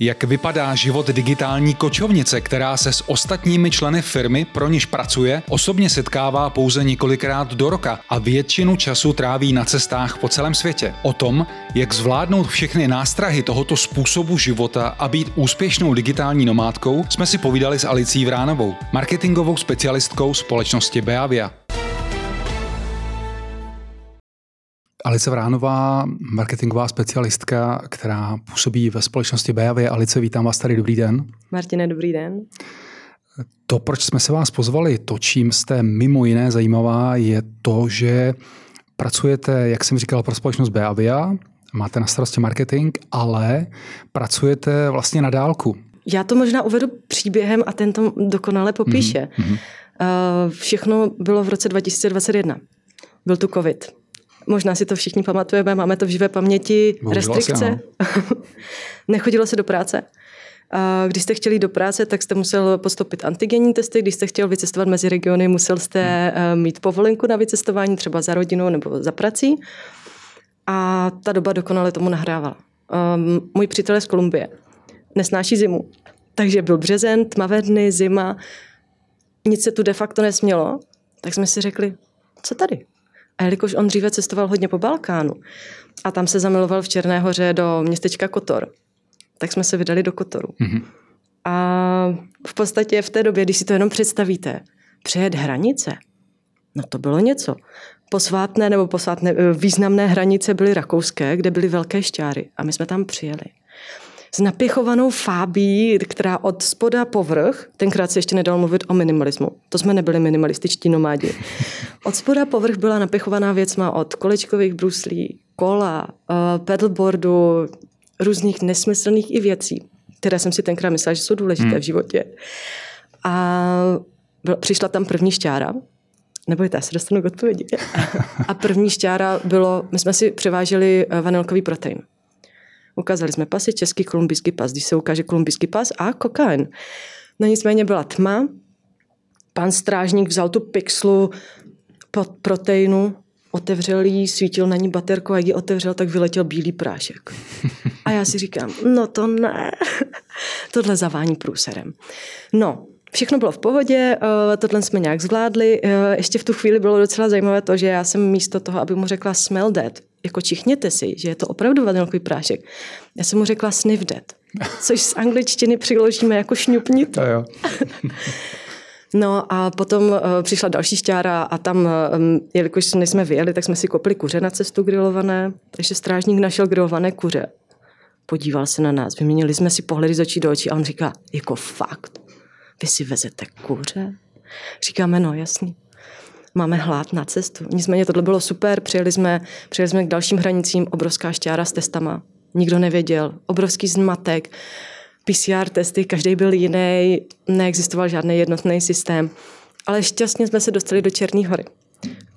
Jak vypadá život digitální kočovnice, která se s ostatními členy firmy, pro niž pracuje, osobně setkává pouze několikrát do roka a většinu času tráví na cestách po celém světě? O tom, jak zvládnout všechny nástrahy tohoto způsobu života a být úspěšnou digitální nomádkou, jsme si povídali s Alicí Vránovou, marketingovou specialistkou společnosti Beavia. Alice Vránová, marketingová specialistka, která působí ve společnosti Bejavě. Alice, vítám vás tady, dobrý den. Martine, dobrý den. To, proč jsme se vás pozvali, to, čím jste mimo jiné zajímavá, je to, že pracujete, jak jsem říkal, pro společnost Beavia, máte na starosti marketing, ale pracujete vlastně na dálku. Já to možná uvedu příběhem a ten to dokonale popíše. Mm-hmm. Všechno bylo v roce 2021. Byl tu covid. Možná si to všichni pamatujeme, máme to v živé paměti, Bohužel restrikce. Nechodilo se do práce. Když jste chtěli do práce, tak jste musel postupit antigenní testy. Když jste chtěl vycestovat mezi regiony, musel jste hmm. mít povolenku na vycestování, třeba za rodinou nebo za prací. A ta doba dokonale tomu nahrávala. Um, můj přítel je z Kolumbie. Nesnáší zimu. Takže byl březen, tmavé dny, zima. Nic se tu de facto nesmělo. Tak jsme si řekli, co tady? A jelikož on dříve cestoval hodně po Balkánu a tam se zamiloval v Černé hoře do městečka Kotor, tak jsme se vydali do Kotoru. Mm-hmm. A v podstatě v té době, když si to jenom představíte, přejet hranice, no to bylo něco. Posvátné nebo posvátné, eh, významné hranice byly rakouské, kde byly velké šťáry a my jsme tam přijeli s napěchovanou fábí, která od spoda povrch, tenkrát se ještě nedalo mluvit o minimalismu, to jsme nebyli minimalističtí nomádi. Od spoda povrch byla napěchovaná věcma od kolečkových bruslí, kola, uh, pedalboardu, různých nesmyslných i věcí, které jsem si tenkrát myslela, že jsou důležité hmm. v životě. A byla, přišla tam první šťára, nebojte, já se dostanu k odpovědi. A první šťára bylo, my jsme si převáželi eh, vanilkový protein. Ukázali jsme pasy, český kolumbijský pas, když se ukáže kolumbijský pas a kokain. No nicméně byla tma, pan strážník vzal tu pixlu pod proteinu, otevřel jí, svítil na ní baterku a jak ji otevřel, tak vyletěl bílý prášek. A já si říkám, no to ne, tohle zavání průserem. No, Všechno bylo v pohodě, eh, tohle jsme nějak zvládli. Eh, ještě v tu chvíli bylo docela zajímavé to, že já jsem místo toho, aby mu řekla smell that, jako čichněte si, že je to opravdu vanilkový prášek, já jsem mu řekla sniff that, což z angličtiny přiložíme jako šňupnit. To jo. No a potom uh, přišla další šťára a tam, um, jelikož než jsme vyjeli, tak jsme si kopli kuře na cestu grilované, takže strážník našel grilované kuře. Podíval se na nás, vyměnili jsme si pohledy z očí do očí a on říká, jako fakt, vy si vezete kuře? Říkáme, no jasný. Máme hlad na cestu. Nicméně tohle bylo super, přijeli jsme, přijeli jsme k dalším hranicím, obrovská šťára s testama. Nikdo nevěděl, obrovský zmatek, PCR testy, každý byl jiný, neexistoval žádný jednotný systém. Ale šťastně jsme se dostali do Černé hory.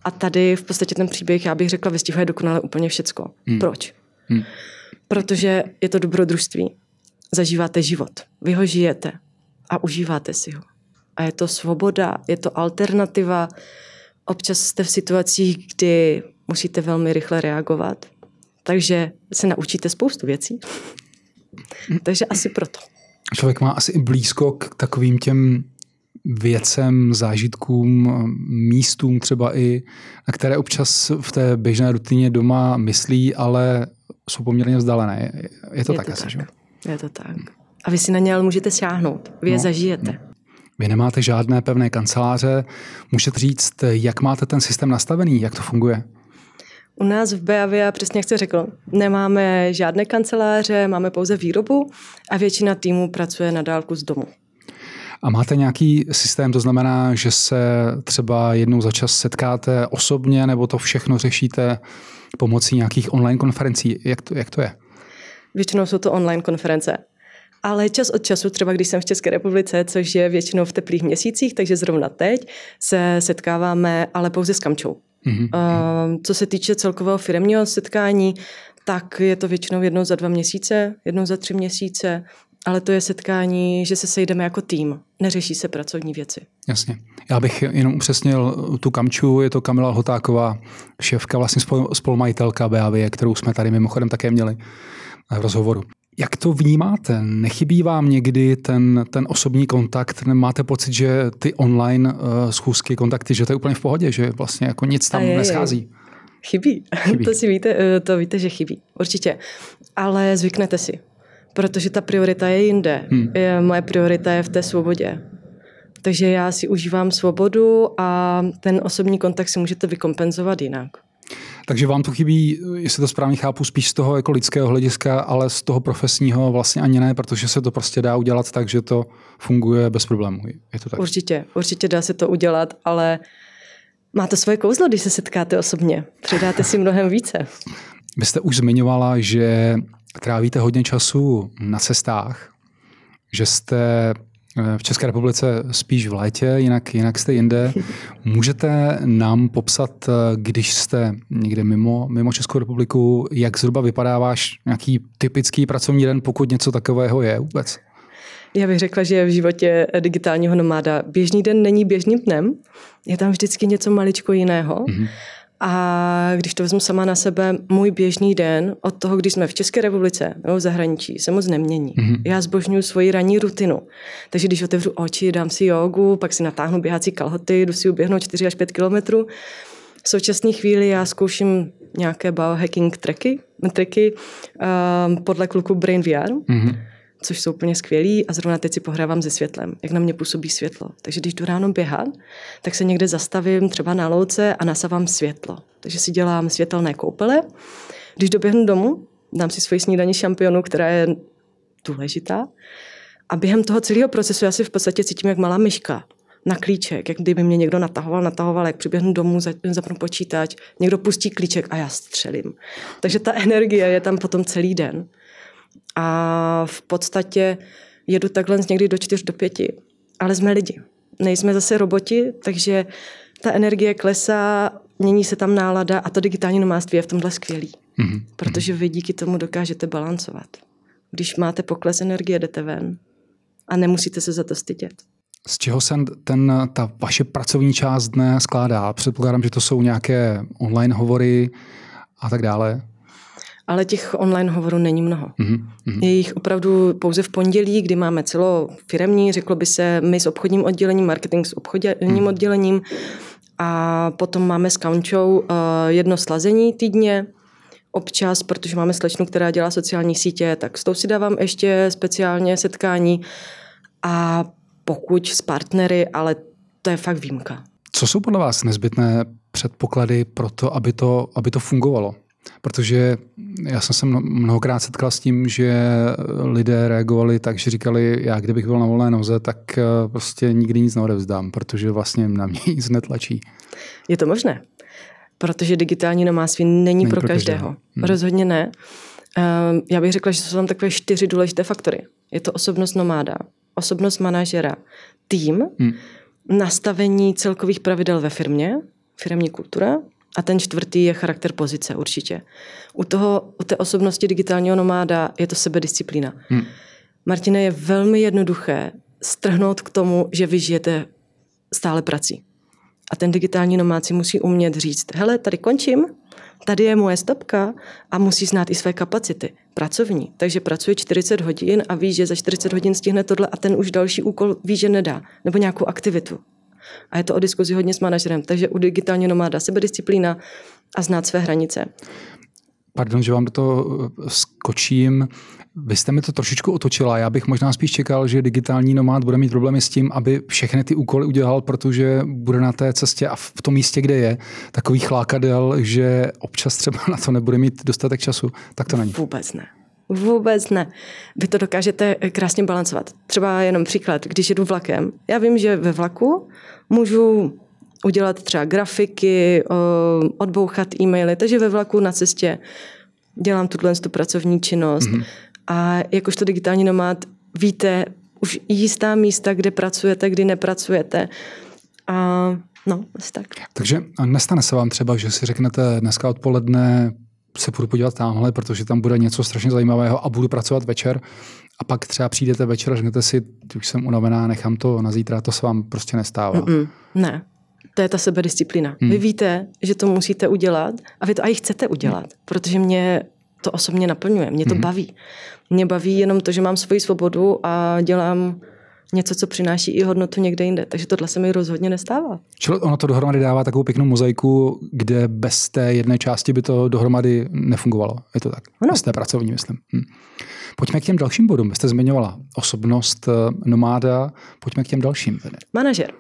A tady v podstatě ten příběh, já bych řekla, vystihuje dokonale úplně všecko. Hmm. Proč? Hmm. Protože je to dobrodružství. Zažíváte život. Vy ho žijete a užíváte si ho. A je to svoboda, je to alternativa. Občas jste v situacích, kdy musíte velmi rychle reagovat. Takže se naučíte spoustu věcí. Takže asi proto. Člověk má asi i blízko k takovým těm věcem, zážitkům, místům třeba i, na které občas v té běžné rutině doma myslí, ale jsou poměrně vzdálené. Je to je tak to asi, tak. že? Je to tak. A vy si na ně ale můžete sáhnout. Vy je no, zažijete. Vy nemáte žádné pevné kanceláře. Můžete říct, jak máte ten systém nastavený, jak to funguje? U nás v Beavia, přesně jak jste řekl, nemáme žádné kanceláře, máme pouze výrobu a většina týmů pracuje na dálku z domu. A máte nějaký systém, to znamená, že se třeba jednou za čas setkáte osobně, nebo to všechno řešíte pomocí nějakých online konferencí? Jak to, jak to je? Většinou jsou to online konference. Ale čas od času, třeba když jsem v České republice, což je většinou v teplých měsících, takže zrovna teď se setkáváme, ale pouze s kamčou. Mm-hmm. Uh, co se týče celkového firmního setkání, tak je to většinou jednou za dva měsíce, jednou za tři měsíce, ale to je setkání, že se sejdeme jako tým, neřeší se pracovní věci. Jasně. Já bych jenom upřesnil tu kamču, je to Kamila Hotáková, šéfka, vlastně spolumajitelka BAV, kterou jsme tady mimochodem také měli v rozhovoru. Jak to vnímáte? Nechybí vám někdy ten, ten osobní kontakt? Máte pocit, že ty online uh, schůzky, kontakty, že to je úplně v pohodě, že vlastně jako nic tam je, neschází? Je. Chybí. chybí. to si víte, eh, to víte, že chybí. Určitě. Ale zvyknete si. Protože ta priorita je jinde. Hmm. Je, moje priorita je v té svobodě. Takže já si užívám svobodu a ten osobní kontakt si můžete vykompenzovat jinak. Takže vám to chybí, jestli to správně chápu, spíš z toho jako lidského hlediska, ale z toho profesního vlastně ani ne, protože se to prostě dá udělat tak, že to funguje bez problémů. Je to tak? Určitě, určitě dá se to udělat, ale má to svoje kouzlo, když se setkáte osobně. Přidáte si mnohem více. Vy jste už zmiňovala, že trávíte hodně času na cestách, že jste v České republice spíš v létě, jinak, jinak jste jinde. Můžete nám popsat, eh, když jste někde mimo, mimo Českou republiku, jak zhruba vypadá váš nějaký typický pracovní den, pokud něco takového je vůbec? Já bych řekla, že v životě digitálního nomáda běžný den není běžným dnem. Je tam vždycky něco maličko jiného. Mm-hmm. A když to vezmu sama na sebe, můj běžný den od toho, když jsme v České republice nebo v zahraničí, se moc nemění. Mm-hmm. Já zbožňuji svoji ranní rutinu. Takže když otevřu oči, dám si jogu, pak si natáhnu běhací kalhoty, jdu si uběhnout 4 až 5 kilometrů. V současné chvíli já zkouším nějaké biohacking tracky, tracky um, podle kluku Brain VR. Mm-hmm což jsou úplně skvělý a zrovna teď si pohrávám se světlem, jak na mě působí světlo. Takže když jdu ráno běhat, tak se někde zastavím třeba na louce a nasávám světlo. Takže si dělám světelné koupele. Když doběhnu domů, dám si svoji snídaní šampionu, která je důležitá. A během toho celého procesu já si v podstatě cítím jak malá myška na klíček, jak kdyby mě někdo natahoval, natahoval, jak přiběhnu domů, zapnu počítač, někdo pustí klíček a já střelím. Takže ta energie je tam potom celý den. A v podstatě jedu takhle někdy do čtyř do pěti. Ale jsme lidi. Nejsme zase roboti, takže ta energie klesá, mění se tam nálada a to digitální nomádství je v tomhle skvělý. Mm-hmm. Protože vy díky tomu dokážete balancovat. Když máte pokles energie, jdete ven a nemusíte se za to stydět. Z čeho se ten, ta vaše pracovní část dne skládá? Předpokládám, že to jsou nějaké online hovory a tak dále ale těch online hovorů není mnoho. Mm-hmm. Je jich opravdu pouze v pondělí, kdy máme celo firemní, řeklo by se my s obchodním oddělením, marketing s obchodním mm-hmm. oddělením a potom máme s Kaunčou uh, jedno slazení týdně, občas, protože máme slečnu, která dělá sociální sítě, tak s tou si dávám ještě speciálně setkání a pokud s partnery, ale to je fakt výjimka. Co jsou podle vás nezbytné předpoklady pro to, aby to, aby to fungovalo? Protože já jsem se mnohokrát setkal s tím, že lidé reagovali tak, že říkali, já kdybych byl na volné noze, tak eh, prostě nikdy nic neodevzdám, protože vlastně na mě nic netlačí. Je to možné, protože digitální nomádství není, není pro, pro každého. každého. Hmm. Rozhodně ne. Ehm, já bych řekla, že jsou tam takové čtyři důležité faktory. Je to osobnost nomáda, osobnost manažera, tým, hmm. nastavení celkových pravidel ve firmě, firmní kultura, a ten čtvrtý je charakter pozice určitě. U, toho, u té osobnosti digitálního nomáda je to sebedisciplína. Hmm. Martine, je velmi jednoduché strhnout k tomu, že vy žijete stále prací. A ten digitální nomád si musí umět říct, hele, tady končím, tady je moje stopka a musí znát i své kapacity pracovní. Takže pracuje 40 hodin a ví, že za 40 hodin stihne tohle a ten už další úkol ví, že nedá. Nebo nějakou aktivitu. A je to o diskuzi hodně s manažerem. Takže u digitální nomáda sebedisciplína a znát své hranice. Pardon, že vám do toho eh, skočím. Vy jste mi to trošičku otočila. Já bych možná spíš čekal, že digitální nomád bude mít problémy s tím, aby všechny ty úkoly udělal, protože bude na té cestě a v tom místě, kde je, takový chlákadel, že občas třeba na to nebude mít dostatek času. Tak to není. Vůbec ne. Vůbec ne. Vy to dokážete krásně balancovat. Třeba jenom příklad, když jedu vlakem. Já vím, že ve vlaku můžu udělat třeba grafiky, odbouchat e-maily, takže ve vlaku na cestě dělám tuhle tu pracovní činnost. Mm-hmm. A jakožto digitální nomád víte už jistá místa, kde pracujete, kdy nepracujete. A no, asi tak. Takže nestane se vám třeba, že si řeknete dneska odpoledne se budu podívat tamhle, protože tam bude něco strašně zajímavého a budu pracovat večer. A pak třeba přijdete večer a řeknete si, už jsem unavená, nechám to na zítra, to se vám prostě nestává. Mm-mm, ne, to je ta sebedisciplína. Hmm. Vy víte, že to musíte udělat a vy to i chcete udělat, hmm. protože mě to osobně naplňuje, mě to mm-hmm. baví. Mě baví jenom to, že mám svoji svobodu a dělám něco, co přináší i hodnotu někde jinde. Takže tohle se mi rozhodně nestává. Čili ono to dohromady dává takovou pěknou mozaiku, kde bez té jedné části by to dohromady nefungovalo. Je to tak? Ano. Bez té pracovní, myslím. Hm. Pojďme k těm dalším bodům. Jste zmiňovala osobnost eh, nomáda. Pojďme k těm dalším. Manažer.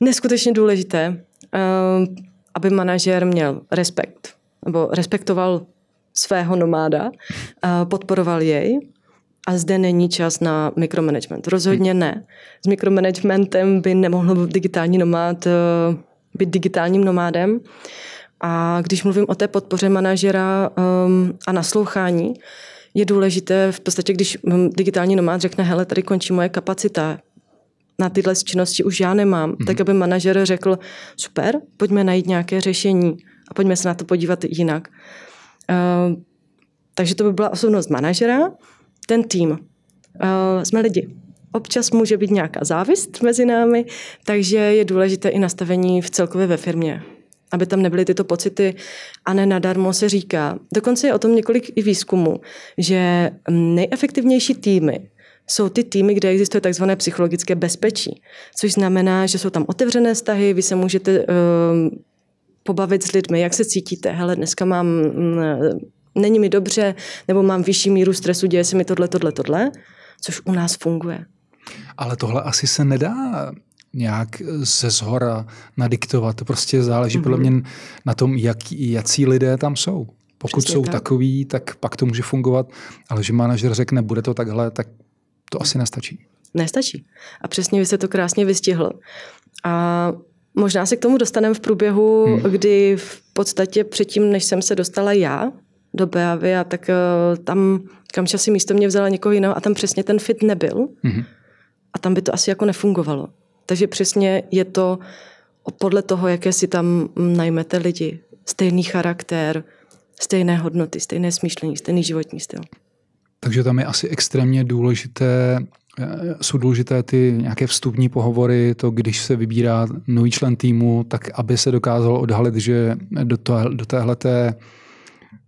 Neskutečně důležité, eh, aby manažer měl respekt, nebo respektoval svého nomáda, eh, podporoval jej a zde není čas na mikromanagement. Rozhodně ne. S mikromanagementem by nemohl digitální nomád eh, být digitálním nomádem. A když mluvím o té podpoře manažera um, a naslouchání, je důležité v podstatě, když hm, digitální nomád řekne, hele, tady končí moje kapacita, na tyhle činnosti už já nemám, mm-hmm. tak aby manažer řekl, super, pojďme najít nějaké řešení a pojďme se na to podívat jinak. Uh, takže to by byla osobnost manažera ten tým. Uh, jsme lidi. Občas může být nějaká závist mezi námi, takže je důležité i nastavení v celkově ve firmě, aby tam nebyly tyto pocity a ne nadarmo se říká. Dokonce je o tom několik i výzkumů, že nejefektivnější týmy jsou ty týmy, kde existuje takzvané psychologické bezpečí, což znamená, že jsou tam otevřené vztahy, vy se můžete uh, pobavit s lidmi, jak se cítíte, hele, dneska mám mm, není mi dobře, nebo mám vyšší míru stresu, děje se mi tohle, tohle, tohle, což u nás funguje. Ale tohle asi se nedá nějak ze zhora nadiktovat. To prostě záleží mm-hmm. podle mě na tom, jak, jaký lidé tam jsou. Pokud Přesně jsou tak. takový, tak pak to může fungovat, ale že manažer řekne, bude to takhle, tak to asi nestačí. Nestačí. A přesně vy se to krásně vystihl. A možná se k tomu dostaneme v průběhu, hmm. kdy v podstatě předtím, než jsem se dostala já do Beavy a tak uh, tam Kamča si místo mě vzala někoho jiného a tam přesně ten fit nebyl. Mm-hmm. A tam by to asi jako nefungovalo. Takže přesně je to podle toho, jaké si tam najmete lidi. Stejný charakter, stejné hodnoty, stejné smýšlení, stejný životní styl. Takže tam je asi extrémně důležité, eh, jsou důležité ty nějaké vstupní pohovory, to když se vybírá nový člen týmu, tak aby se dokázalo odhalit, že do, to, do téhleté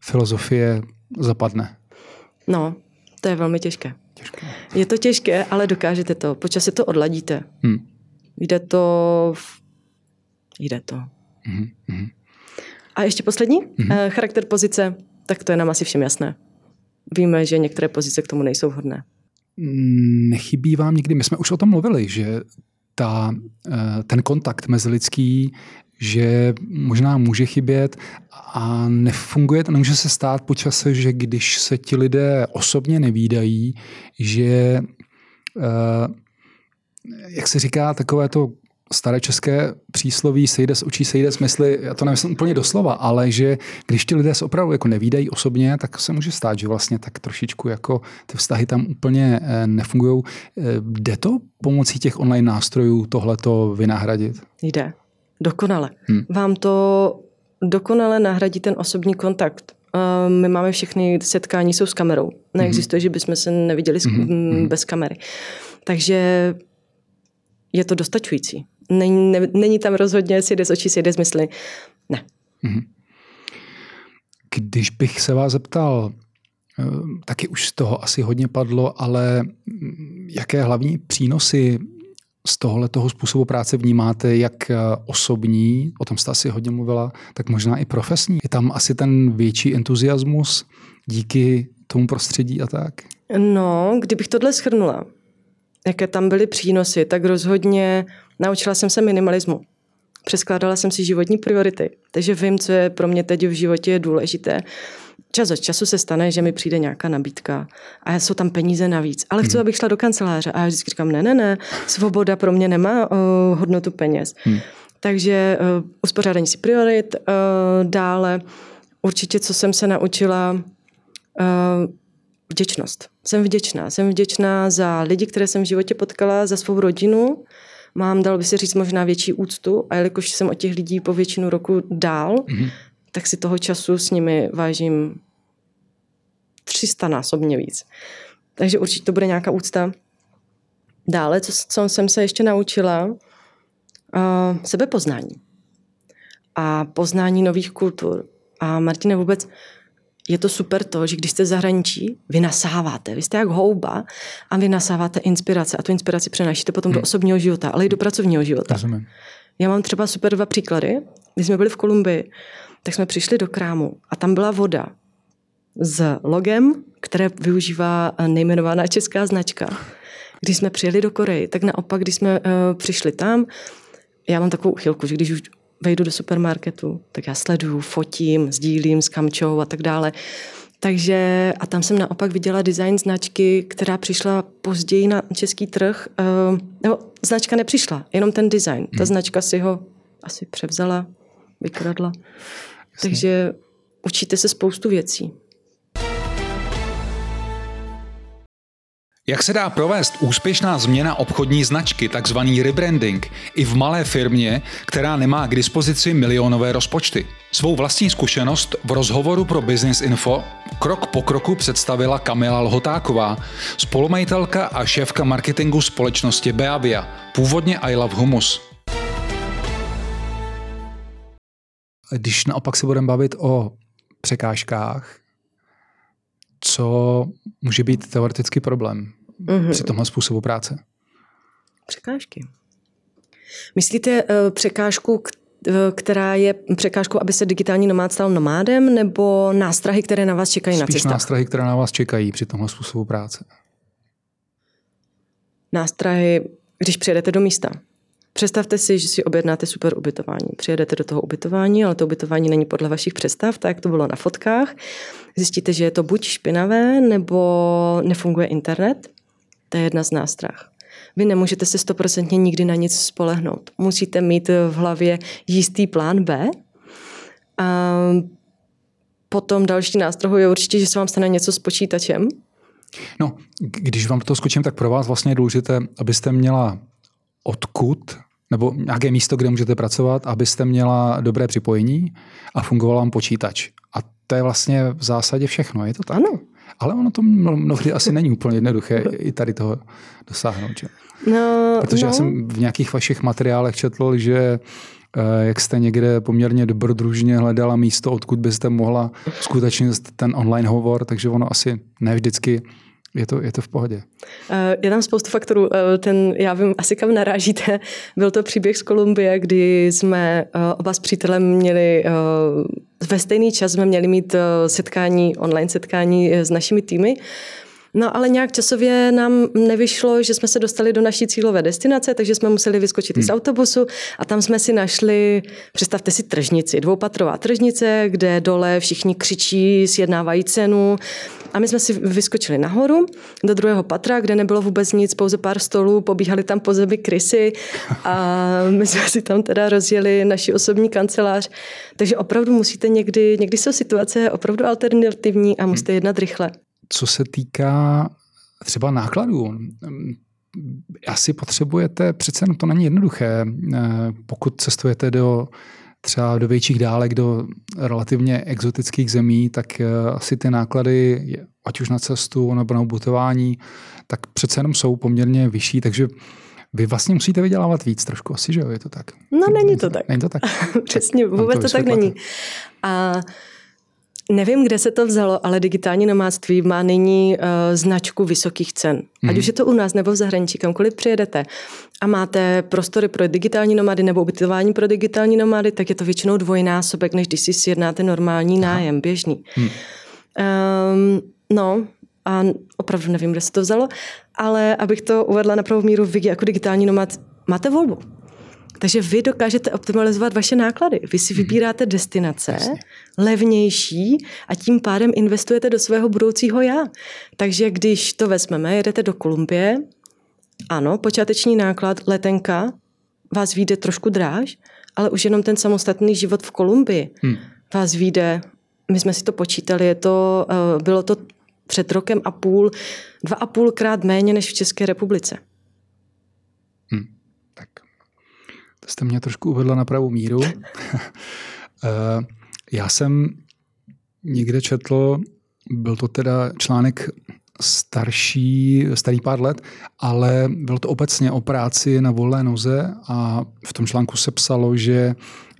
filozofie zapadne? No, to je velmi těžké. těžké. Je to těžké, ale dokážete to. Počas to odladíte. Hmm. Jde to... Jde to. Hmm. A ještě poslední. Hmm. Charakter pozice, tak to je nám asi všem jasné. Víme, že některé pozice k tomu nejsou vhodné. Nechybí vám někdy, my jsme už o tom mluvili, že ta, eh, ten kontakt mezilidský že možná může chybět a nefunguje nemůže se stát po čase, že když se ti lidé osobně nevídají, že eh, jak se říká, takové to staré české přísloví sejde z očí, sejde z mysli, já to nemyslím úplně doslova, ale že když ti lidé se opravdu jako nevídají osobně, tak se může stát, že vlastně tak trošičku jako ty vztahy tam úplně eh, nefungují. Eh, jde to pomocí těch online nástrojů tohleto vynahradit? Jde. Dokonale. Hmm. Vám to dokonale nahradí ten osobní kontakt. My máme všechny setkání, jsou s kamerou. Neexistuje, hmm. že bychom se neviděli hmm. bez kamery. Takže je to dostačující. Není, ne, není tam rozhodně si jde z očí, si jde z mysli. Ne. Hmm. Když bych se vás zeptal, eh, taky už z toho asi hodně padlo, ale jaké hlavní přínosy z tohohle toho způsobu práce vnímáte jak eh, osobní, o tom jste asi hodně mluvila, tak možná i profesní? Je tam asi ten větší entuziasmus díky tomu prostředí a tak? No, kdybych tohle schrnula, jaké tam byly přínosy, tak rozhodně naučila jsem se minimalismu. Přeskládala jsem si životní priority, takže vím, co je pro mě teď v životě důležité čas od času se stane, že mi přijde nějaká nabídka a jsou tam peníze navíc, ale chci, hmm. abych šla do kanceláře. A já vždycky říkám, ne, ne, ne, svoboda pro mě nemá uh, hodnotu peněz. Hmm. Takže uh, uspořádání si priorit, uh, dále určitě, co jsem se naučila, uh, vděčnost. Jsem vděčná. Jsem vděčná za lidi, které jsem v životě potkala, za svou rodinu. Mám, dal by se říct, možná větší úctu a jelikož jsem od těch lidí po většinu roku dál, mm-hmm tak si toho času s nimi vážím 300 násobně víc. Takže určitě to bude nějaká úcta. Dále, co, co jsem se ještě naučila, uh, sebepoznání a poznání nových kultur. A Martina, vůbec je to super to, že když jste v zahraničí, vy nasáváte, vy jste jak houba a vy nasáváte inspirace a tu inspiraci přenášíte potom hmm. do osobního života, ale i do pracovního života. Rozumím. Já mám třeba super dva příklady. Když jsme byli v Kolumbii, tak jsme přišli do krámu a tam byla voda s logem, které využívá nejmenovaná česká značka. Když jsme přijeli do Koreji, tak naopak, když jsme uh, přišli tam, já mám takovou uchylku, že když už vejdu do supermarketu, tak já sleduju, fotím, sdílím s kamčou a tak dále. Takže a tam jsem naopak viděla design značky, která přišla později na český trh. Uh, nebo značka nepřišla, jenom ten design. Ta hmm. značka si ho asi převzala, vykradla. Jasně. Takže učíte se spoustu věcí. Jak se dá provést úspěšná změna obchodní značky, takzvaný rebranding, i v malé firmě, která nemá k dispozici milionové rozpočty? Svou vlastní zkušenost v rozhovoru pro Business Info krok po kroku představila Kamila Lhotáková, spolumajitelka a šéfka marketingu společnosti Beavia, původně I Love Humus. Když naopak se budeme bavit o překážkách, co může být teoreticky problém mm-hmm. při tomhle způsobu práce? Překážky. Myslíte uh, překážku, eh, která je překážkou, aby se digitální nomád stal nomádem, nebo nástrahy, které na vás čekají Spíš na cestách? nástrahy, které na vás čekají při tomhle způsobu práce. Nástrahy, když přijedete do místa. Představte si, že si objednáte super ubytování. Přijedete do toho ubytování, ale to ubytování není podle vašich představ, tak jak to bylo na fotkách. Zjistíte, že je to buď špinavé, nebo nefunguje internet. To je jedna z nástrah. Vy nemůžete se stoprocentně nikdy na nic spolehnout. Musíte mít v hlavě jistý plán B. A potom další nástrahou je určitě, že se vám stane něco s počítačem. No, když vám to skočím, tak pro vás vlastně je důležité, abyste měla odkud nebo nějaké místo, kde můžete pracovat, abyste měla dobré připojení a fungoval vám počítač. A to je vlastně v zásadě všechno, je to tak? Ano. Ale ono to mnohdy asi není úplně jednoduché i tady toho dosáhnout. Že? No, Protože no. já jsem v nějakých vašich materiálech četl, že eh, jak jste někde poměrně dobrodružně hledala místo, odkud byste mohla skutečně ten online hovor, takže ono asi ne vždycky je to, je to v pohodě. Eh, je tam spoustu faktorů. Eh, ten, já vím asi kam narážíte. Byl to příběh z Kolumbie, kdy jsme oba s přítelem měli ve stejný čas jsme měli mít setkání, online setkání s našimi týmy. No ale nějak časově nám nevyšlo, že jsme se dostali do naší cílové destinace, takže jsme museli vyskočit hmm. z autobusu a tam jsme si našli, představte si tržnici, dvoupatrová tržnice, kde dole všichni křičí, sjednávají cenu. A my jsme si vyskočili nahoru do druhého patra, kde nebylo vůbec nic, pouze pár stolů, pobíhali tam po zemi krysy a my jsme si tam teda rozjeli naši osobní kancelář. Takže opravdu musíte někdy, někdy jsou situace opravdu alternativní a musíte jednat rychle co se týká třeba nákladů, asi potřebujete, přece no to není jednoduché, eh, pokud cestujete do třeba do větších dálek, do relativně exotických zemí, tak eh, asi ty náklady, ať už na cestu nebo na ubytování, tak přece jenom jsou poměrně vyšší, takže vy vlastně musíte vydělávat víc trošku, asi, že jo, je to tak? No není to tak. Není to tak? Přesně, vůbec to, to tak není. A Nevím, kde se to vzalo, ale digitální nomádství má nyní uh, značku vysokých cen. Mm. Ať mhm. už je to u nás nebo v zahraničí, kamkoliv přijedete a máte prostory pro digitální nomady nebo ubytování pro digitální nomady, tak je to většinou dvojnásobek, než když si sjednáte normální Aha. nájem, běžný. Mm. Um, no, a opravdu nevím, kde se to vzalo, ale abych to uvedla na pravou míru, vy jako digitální nomad máte volbu. Takže vy dokážete optimalizovat vaše náklady. Vy si mhm. vybíráte destinace Jasně. levnější a tím pádem investujete do svého budoucího já. Takže když to vezmeme, jedete do Kolumbie, ano, počáteční náklad, letenka, vás vyjde trošku dráž, ale už jenom ten samostatný život v Kolumbii hmm. vás vyjde, my jsme si to počítali, je to, eh, bylo to před rokem a půl, dva a půlkrát méně než v České republice. Jste mě trošku uvedla na pravou míru. Eh, já jsem někde četl, byl to teda článek starší, starý pár let, ale bylo to obecně o práci na volné noze a v tom článku se psalo, že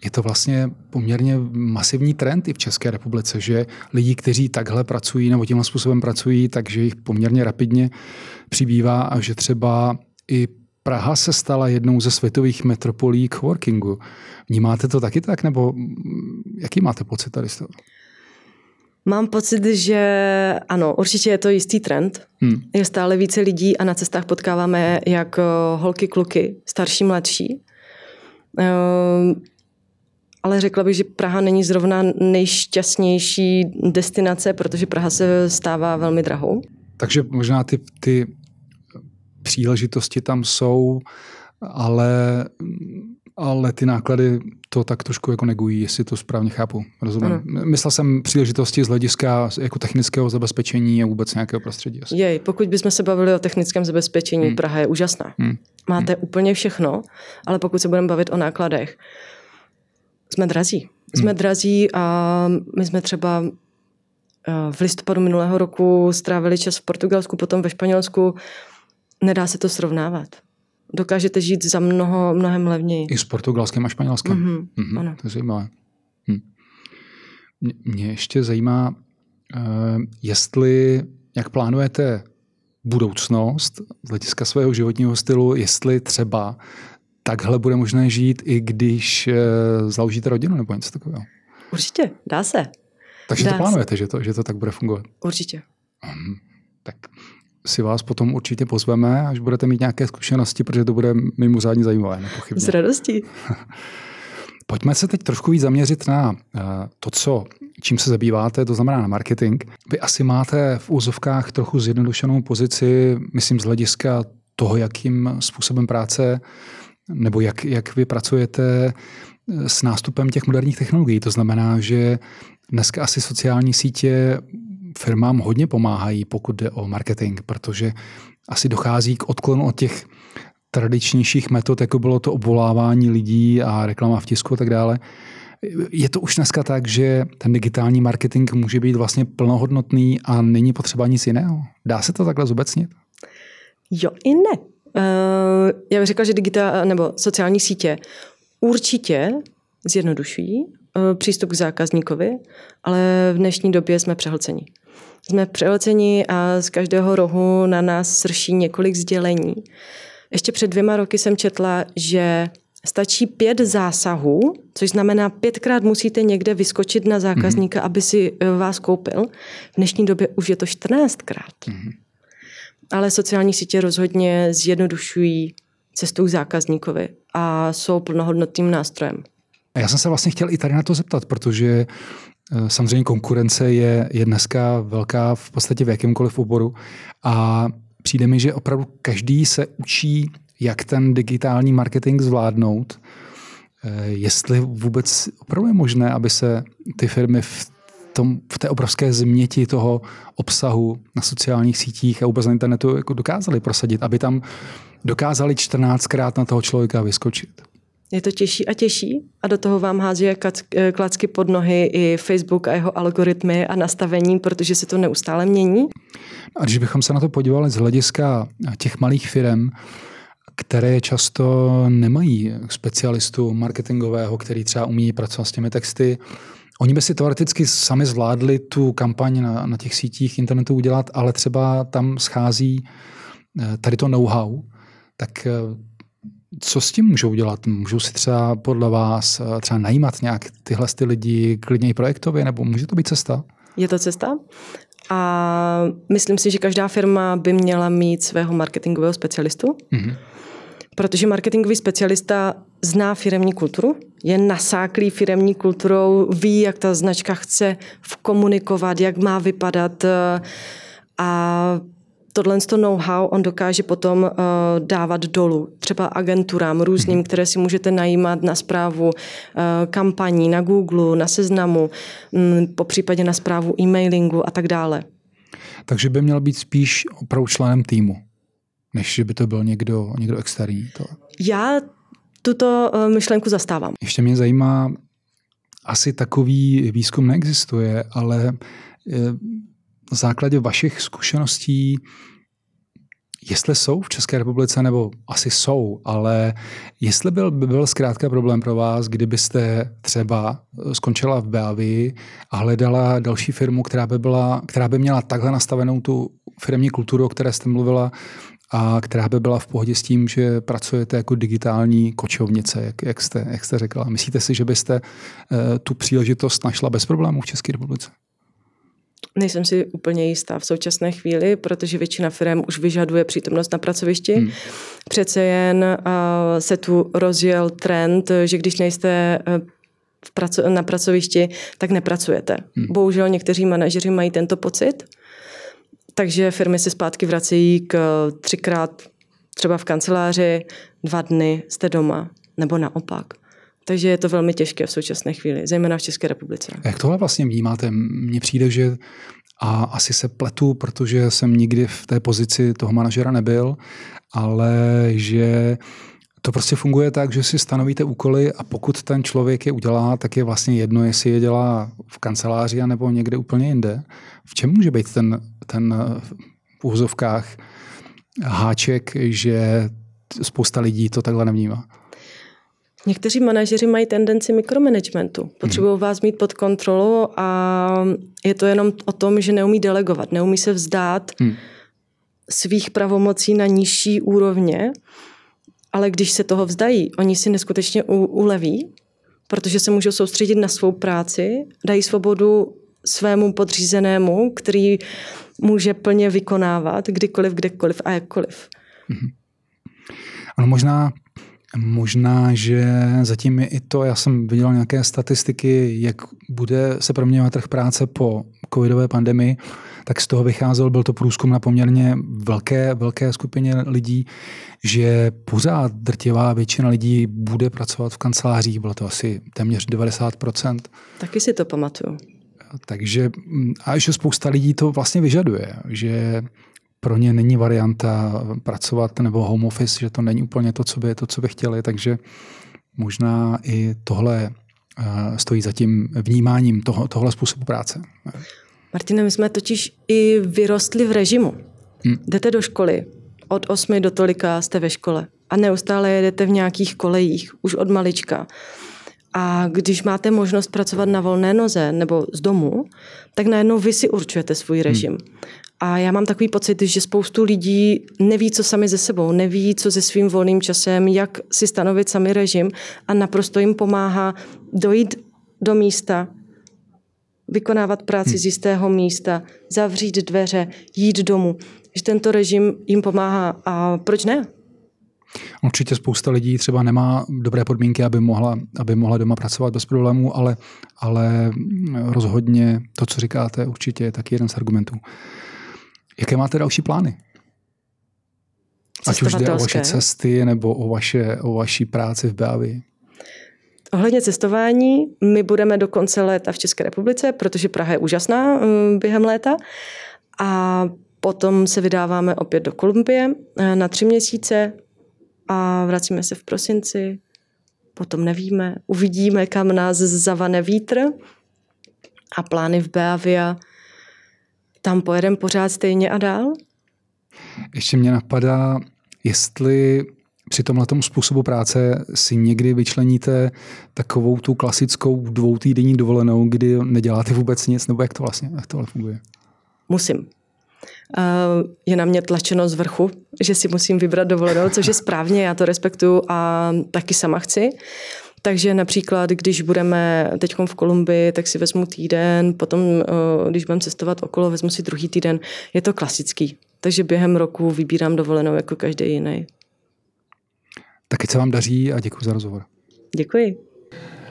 je to vlastně poměrně masivní trend i v České republice, že lidi, kteří takhle pracují nebo tímhle způsobem pracují, takže jich poměrně rapidně přibývá a že třeba i Praha se stala jednou ze světových metropolí coworkingu. Vnímáte to taky tak, nebo jaký máte pocit tady z toho? Mám pocit, že ano, určitě je to jistý trend. Hmm. Je stále více lidí a na cestách potkáváme jak eh, holky, kluky, starší, mladší. Ehm, ale řekla bych, že Praha není zrovna nejšťastnější destinace, protože Praha se stává velmi drahou. Takže možná ty, ty příležitosti tam jsou, ale ale ty náklady to tak trošku jako negují, jestli to správně chápu. Rozumím. Ano. Myslel jsem příležitosti z hlediska jako technického zabezpečení a vůbec nějakého prostředí. Asi. Jej, pokud bychom se bavili o technickém zabezpečení, hmm. Praha je úžasná. Hmm. Máte hmm. úplně všechno, ale pokud se budeme bavit o nákladech, jsme drazí. Jsme hmm. drazí a my jsme třeba eh, v listopadu minulého roku strávili čas v Portugalsku, potom ve Španělsku. Nedá se to srovnávat dokážete žít za mnoho, mnohem levněji. I s portugalským a španělským. Mm-hmm, mm-hmm, ano. To je zajímavé. Hm. Mě, ještě zajímá, uh, jestli, jak plánujete budoucnost z hlediska svého životního stylu, jestli třeba takhle bude možné žít, i když uh, založíte rodinu nebo něco takového. Určitě, dá se. Takže dá to plánujete, se. že to, že to tak bude fungovat? Určitě. Um, tak si vás potom určitě pozveme, až budete mít nějaké zkušenosti, protože to bude mimořádně zajímavé, nepochybně. S radostí. Pojďme se teď trošku víc zaměřit na eh, to, co, čím se zabýváte, to znamená na marketing. Vy asi máte v úzovkách trochu zjednodušenou pozici, myslím z hlediska toho, jakým způsobem práce nebo jak, jak vy pracujete eh, s nástupem těch moderních technologií. To znamená, že dneska asi sociální sítě firmám hodně pomáhají, pokud jde o marketing, protože asi dochází k odklonu od těch tradičnějších metod, jako bylo to obvolávání lidí a reklama v tisku a tak dále. Je to už dneska tak, že ten digitální marketing může být vlastně plnohodnotný a není potřeba nic jiného? Dá se to takhle zobecnit? Jo i ne. Uh, já bych řekla, že digitál nebo sociální sítě určitě zjednodušují přístup k zákazníkovi, ale v dnešní době jsme přehlcení. Jsme přehlceni a z každého rohu na nás srší několik sdělení. Ještě před dvěma roky jsem četla, že stačí pět zásahů, což znamená pětkrát musíte někde vyskočit na zákazníka, mm-hmm. aby si eh, vás koupil. V dnešní době už je to 14krát. Mm-hmm. Ale sociální sítě rozhodně zjednodušují cestu k zákazníkovi a jsou plnohodnotným nástrojem. Já jsem se vlastně chtěl i tady na to zeptat, protože Eh, samozřejmě konkurence je, je dneska velká v podstatě v jakémkoliv oboru a přijde mi, že opravdu každý se učí, jak ten digitální marketing zvládnout, eh, jestli vůbec opravdu je možné, aby se ty firmy v, tom, v té obrovské změti toho obsahu na sociálních sítích a vůbec na internetu jako dokázali prosadit, aby tam dokázali 14krát na toho člověka vyskočit. Je to těžší a těžší a do toho vám hází eh, klacky pod nohy i Facebook a jeho algoritmy a nastavení, protože se to neustále mění. A když bychom se na to podívali z hlediska těch malých firm, které často nemají specialistu marketingového, který třeba umí pracovat s těmi texty, Oni by si teoreticky sami zvládli tu kampaň na, na těch sítích internetu udělat, ale třeba tam schází eh, tady to know-how, tak eh, co s tím můžou dělat? Můžou si třeba podle vás eh, třeba najímat nějak tyhle ty lidi klidně i projektově, nebo může to být cesta? Je to cesta. A myslím si, že každá firma by měla mít svého marketingového specialistu, mm-hmm. protože marketingový specialista zná firemní kulturu, je nasáklý firemní kulturou, ví, jak ta značka chce komunikovat, jak má vypadat eh, a tohle know-how on dokáže potom uh, dávat dolů, třeba agenturám různým, hmm. které si můžete najímat na zprávu uh, kampaní, na Google, na seznamu, um, po případě na zprávu e-mailingu a tak dále. Takže by měl být spíš opravdu členem týmu, než že by to byl někdo, někdo externí. To. Já tuto uh, myšlenku zastávám. Ještě mě zajímá, asi takový výzkum neexistuje, ale základě vašich zkušeností, jestli jsou v České republice, nebo asi jsou, ale jestli byl, by byl zkrátka problém pro vás, kdybyste třeba skončila v Beavii a hledala další firmu, která by, byla, která by měla takhle nastavenou tu firmní kulturu, o které jste mluvila, a která by byla v pohodě s tím, že pracujete jako digitální kočovnice, jak, jak, jste, jak jste řekla. Myslíte si, že byste uh, tu příležitost našla bez problémů v České republice? Nejsem si úplně jistá v současné chvíli, protože většina firm už vyžaduje přítomnost na pracovišti. Hmm. Přece jen uh, se tu rozjel trend, že když nejste uh, v praco- na pracovišti, tak nepracujete. Hmm. Bohužel někteří manažeři mají tento pocit, takže firmy se zpátky vracejí k třikrát třeba v kanceláři, dva dny jste doma, nebo naopak. Takže je to velmi těžké v současné chvíli, zejména v České republice. Jak tohle vlastně vnímáte? Mně přijde, že a asi se pletu, protože jsem nikdy v té pozici toho manažera nebyl, ale že to prostě funguje tak, že si stanovíte úkoly a pokud ten člověk je udělá, tak je vlastně jedno, jestli je dělá v kanceláři nebo někde úplně jinde. V čem může být ten, ten v úzovkách háček, že spousta lidí to takhle nevnímá? Někteří manažeři mají tendenci mikromanagementu. Potřebují hmm. vás mít pod kontrolou a je to jenom o tom, že neumí delegovat, neumí se vzdát hmm. svých pravomocí na nižší úrovně, ale když se toho vzdají, oni si neskutečně u, uleví, protože se můžou soustředit na svou práci, dají svobodu svému podřízenému, který může plně vykonávat kdykoliv, kdekoliv a jakkoliv. Hmm. Ano, možná Možná, že zatím je i to, já jsem viděl nějaké statistiky, jak bude se proměňovat trh práce po covidové pandemii, tak z toho vycházel, byl to průzkum na poměrně velké, velké skupině lidí, že pořád drtivá většina lidí bude pracovat v kancelářích, bylo to asi téměř 90%. Taky si to pamatuju. Takže a že spousta lidí to vlastně vyžaduje, že pro ně není varianta pracovat nebo home office, že to není úplně to, co by, to, co by chtěli, takže možná i tohle eh, stojí za tím vnímáním toho, tohle způsobu práce. Martine, my jsme totiž i vyrostli v režimu. Hmm. Jdete do školy, od 8 do tolika jste ve škole a neustále jedete v nějakých kolejích, už od malička. A když máte možnost pracovat na volné noze nebo z domu, tak najednou vy si určujete svůj režim. Hmm. A já mám takový pocit, že spoustu lidí neví, co sami ze sebou, neví, co se svým volným časem, jak si stanovit sami režim a naprosto jim pomáhá dojít do místa, vykonávat práci hmm. z jistého místa, zavřít dveře, jít domů. Že tento režim jim pomáhá a proč ne? Určitě spousta lidí třeba nemá dobré podmínky, aby mohla, aby mohla doma pracovat bez problémů, ale, ale rozhodně to, co říkáte, určitě je taky jeden z argumentů. Jaké máte další plány? Ať už jde o vaše cesty nebo o, vaše, o vaší práci v Beavi. Ohledně cestování, my budeme do konce léta v České republice, protože Praha je úžasná mm, během léta. A potom se vydáváme opět do Kolumbie eh, na tři měsíce a vracíme se v prosinci. Potom nevíme, uvidíme, kam nás zavane vítr. A plány v Beavia tam pojedeme pořád stejně a dál? Ještě mě napadá, jestli při tomhle způsobu práce si někdy vyčleníte takovou tu klasickou dvoutýdenní dovolenou, kdy neděláte vůbec nic, nebo jak to vlastně jak tohle funguje? Musím. Je na mě tlačeno z vrchu, že si musím vybrat dovolenou, což je správně, já to respektuju a taky sama chci. Takže například, když budeme teď v Kolumbii, tak si vezmu týden, potom, eh, když budeme cestovat okolo, vezmu si druhý týden. Je to klasický. Takže během roku vybírám dovolenou jako každý jiný. Taky se vám daří a děkuji za rozhovor. Děkuji.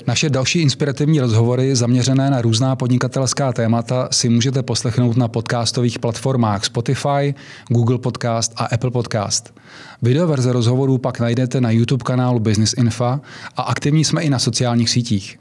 Naše další inspirativní rozhovory zaměřené na různá podnikatelská témata si můžete poslechnout na podcastových platformách Spotify, Google Podcast a Apple Podcast. Videoverze rozhovorů pak najdete na YouTube kanálu Business Info a aktivní jsme i na sociálních sítích.